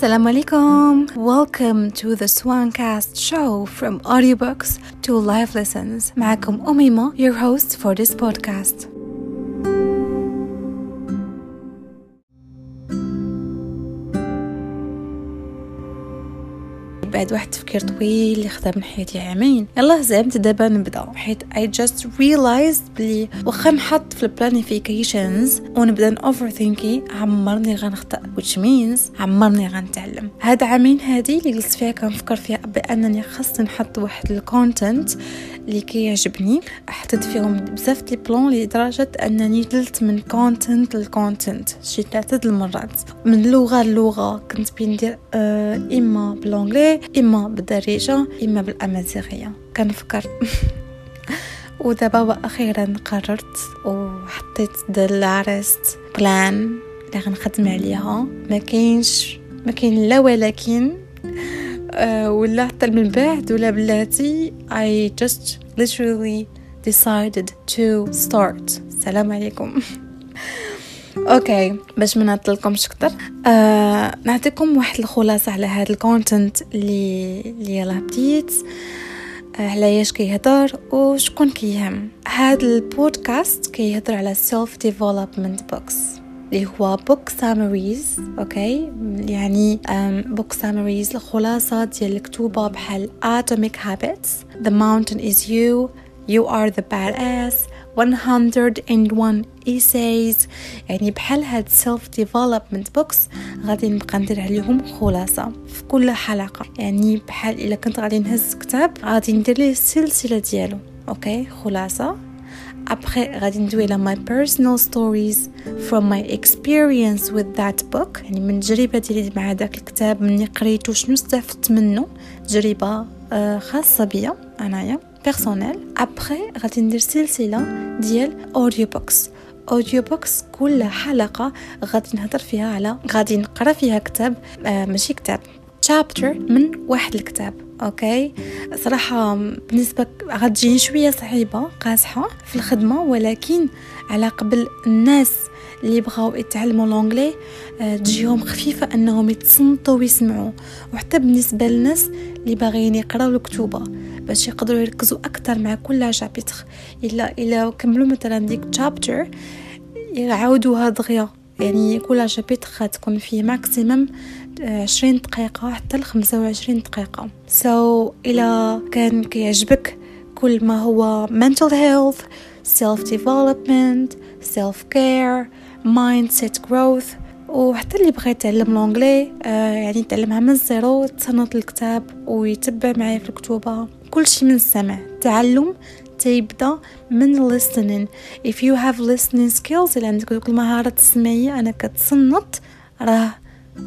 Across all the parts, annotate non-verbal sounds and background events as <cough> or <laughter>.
Assalamu alaikum. Welcome to the Swancast show from audiobooks to live lessons. معكم أميمة, your host for this podcast. بعد واحد التفكير طويل اللي خدا من حياتي عامين. يلا زعمت دابا نبدأ. حيت I just realized بلي واخا نحط في ال planifications ونبدأ overthinking عمرني غنخطأ. Which means عمرني غنتعلم. هاد عامين هادي اللي جلست فيها كنفكر فيها بأنني خاصني نحط واحد ال content اللي كيعجبني. حطيت فيهم بزاف les plans لدرجة أنني بدلت من content ل content شي ثلاثة المرات. من لغة للغة كنت بندير آه إما ب l'anglais إما بالدارجة إما بالأمازيغية. كنفكر. <laughs> ودابا وأخيرا قررت وحطيت the last plan اللي غنخدم عليها. ما كاينش ما كاين لا ولكن uh, ولا حتى من بعد ولا بلاتي I just literally decided to start. السلام عليكم. <laughs> okay باش ما نعطلكمش أكثر آه نعطيكم واحد الخلاصة على هذا ال content اللي اللي يلاه بديت. آه على إيش كيهضر وشكون كيهم. هذا البودكاست كيهضر على self development books اللي هو book summaries okay؟ يعني book summaries الخلاصة ديال الكتوبة بحال atomic habits the mountain is you you are the badass 101 essays. يعني بحال هاد self development books غادي نبقى ندير عليهم خلاصة في كل حلقة. يعني بحال إلا كنت غادي نهز كتاب غادي ندير ليه السلسلة ديالو. okay؟ خلاصة. Après غادي ندوي على my personal stories from my experience with that book. يعني من التجربة ديالي مع داك الكتاب مني قريتو شنو استفدت منه؟ تجربة خاصة بيا أنايا. personnelle après غادي ندير سلسله ديال audiobooks audiobooks كل حلقة غادي نهضر فيها على غادي نقرا فيها كتاب آه ماشي كتاب. chapter من واحد الكتاب okay؟ صراحة بالنسبة غتجيني شوية صعيبة قاصحة في الخدمة ولكن على قبل الناس اللي بغاو يتعلموا l'anglais تجيهم خفيفة أنهم يتصنتوا ويسمعوا. وحتى بالنسبة للناس اللي باغيين يقراو الكتوبه باش يقدروا يركزوا أكثر مع كل chapter الا إلا كملوا مثلا ديك chapter يعاودوها دغيا. يعني كل chapter غتكون فيه maximum عشرين دقيقة حتى لخمسة وعشرين دقيقة. so, إلا كان كيعجبك كل ما هو mental health self development self care mindset growth. وحتى اللي بغى يتعلم l'anglais آه يعني يتعلمها من ال zéro تصنت الكتاب ويتبع معايا في الكتوبة كل شيء من السمع تعلم تيبدأ من listening. If you have listening skills إلا عندك دوك المهارات السمعية أنا كتصنت راه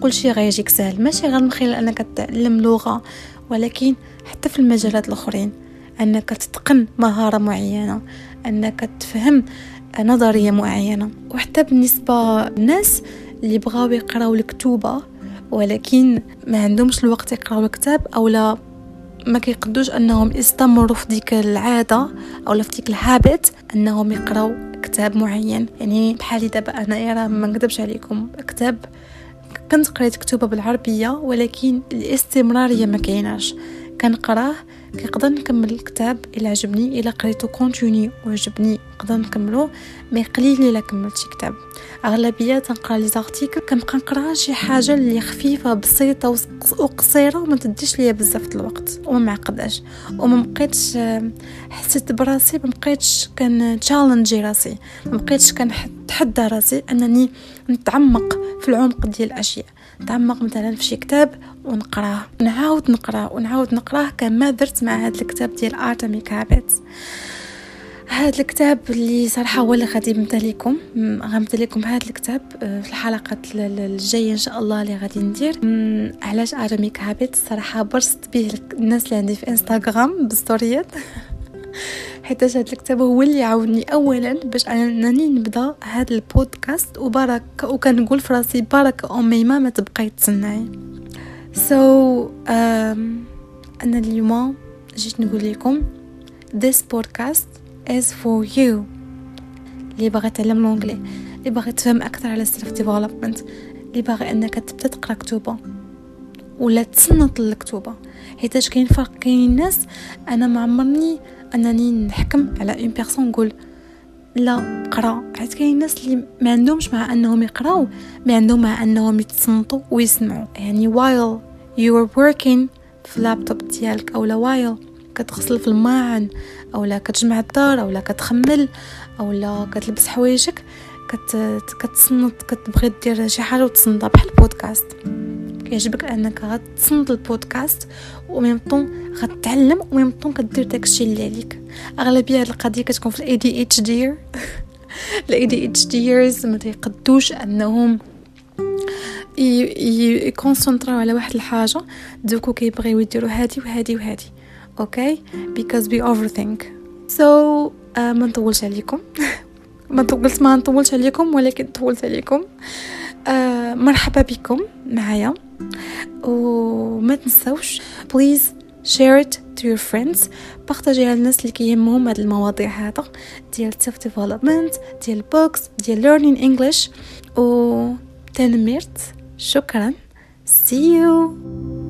كل شيء غيجيك سهل. ماشي غير من خلال أنك تتعلم لغة ولكن حتى في المجالات الأخرين أنك تتقن مهارة معينة أنك تفهم نظرية معينة. وحتى بالنسبة للناس اللي بغاو يقراو الكتوبة ولكن ما عندهمش الوقت يقراو الكتاب أو لا ما كيقدوش أنهم يستمروا في ديك العادة أو في ديك الهابت أنهم يقراو كتاب معين. يعني بحالي دابا أنا راه ما نكذبش عليكم كتاب كنت قريت كتوبه بالعربية ولكن الاستمراريه ما كايناش. كنقراه كنقدر نكمل الكتاب إلا عجبني إلا قريتو contenu وعجبني نقدر نكملو mais قليل إلا كملت شي كتاب. أغلبية تنقرا les articles كنبقى نقرا شي حاجة اللي خفيفة بسيطة وقصيرة وما تديش ليا بزاف الوقت وما معقداش وما بقيتش حسيت براسي ما بقيتش كان challenge ي راسي. ما بقيتش كنتحدى راسي أنني نتعمق في العمق ديال الأشياء. نتعمق مثلا في شي كتاب ونقراه. نعاود نقراه. ونعاود نقراه كما درت مع هذا الكتاب ديال Atomic Habits هذا الكتاب اللي صراحة هو اللي غادي نبدا لكم غنبدا لكم هذا الكتاب في الحلقات الجاية إن شاء الله اللي غادي ندير. علاش Atomic Habits صراحة برزطت به الناس اللي عندي في انستغرام بالستوريات <laughs> حيت هذا الكتاب هو اللي عاوني اولا باش أنني نبدا هذا البودكاست وبارك وكنقول في راسي بارك أميمة ما تبقاي تسناي so so, um, أنا اليوم جيت نقول لكم this podcast is for you. اللي باغي تعلم l'anglais اللي باغي تفهم أكثر على ال self development اللي باغي أنك تبدا تقرأ كتوبه ولا تصنت الكتوبه حيتاش كاين فرق كاين ناس أنا ما عمرني أنني نحكم على une personne نقول لا قرأ. حيت كاين ناس اللي ما عندهمش مع أنهم يقراو ما عندهم مع أنهم يتصنتوا ويسمعوا. يعني while you are working في اللابتوب ديالك أو لا while كتغسل في الماعن أو لا كتجمع الدار أو لا كتخمل أو لا كتلبس حوايجك كت كتصنت كتبغي دير شي حاجة وتصنتها بحال البودكاست كيعجبك انك غتصنت البودكاست و même temps غتعلم و même temps كدير داكشي اللي عليك. أغلبية هاد القضية كتكون في الاي دي اتش دي الاي دي اتش ديرز ما تيقدوش أنهم ي concentr او على واحد الحاجة. donc كيبغيو يديروا هادي وهادي وهادي. okay؟ Because we overthink. So uh, ما نطولش عليكم. <laughs> ما طولت ما نطولش عليكم ولكن طولت عليكم. uh, مرحبا بكم معايا. وما تنسوش please share it to your friends. بارطاجيها الناس اللي كيهمهم هاد المواضيع هذا ديال self development ديال books ديال learning English. و تنمرت شكرا. See you.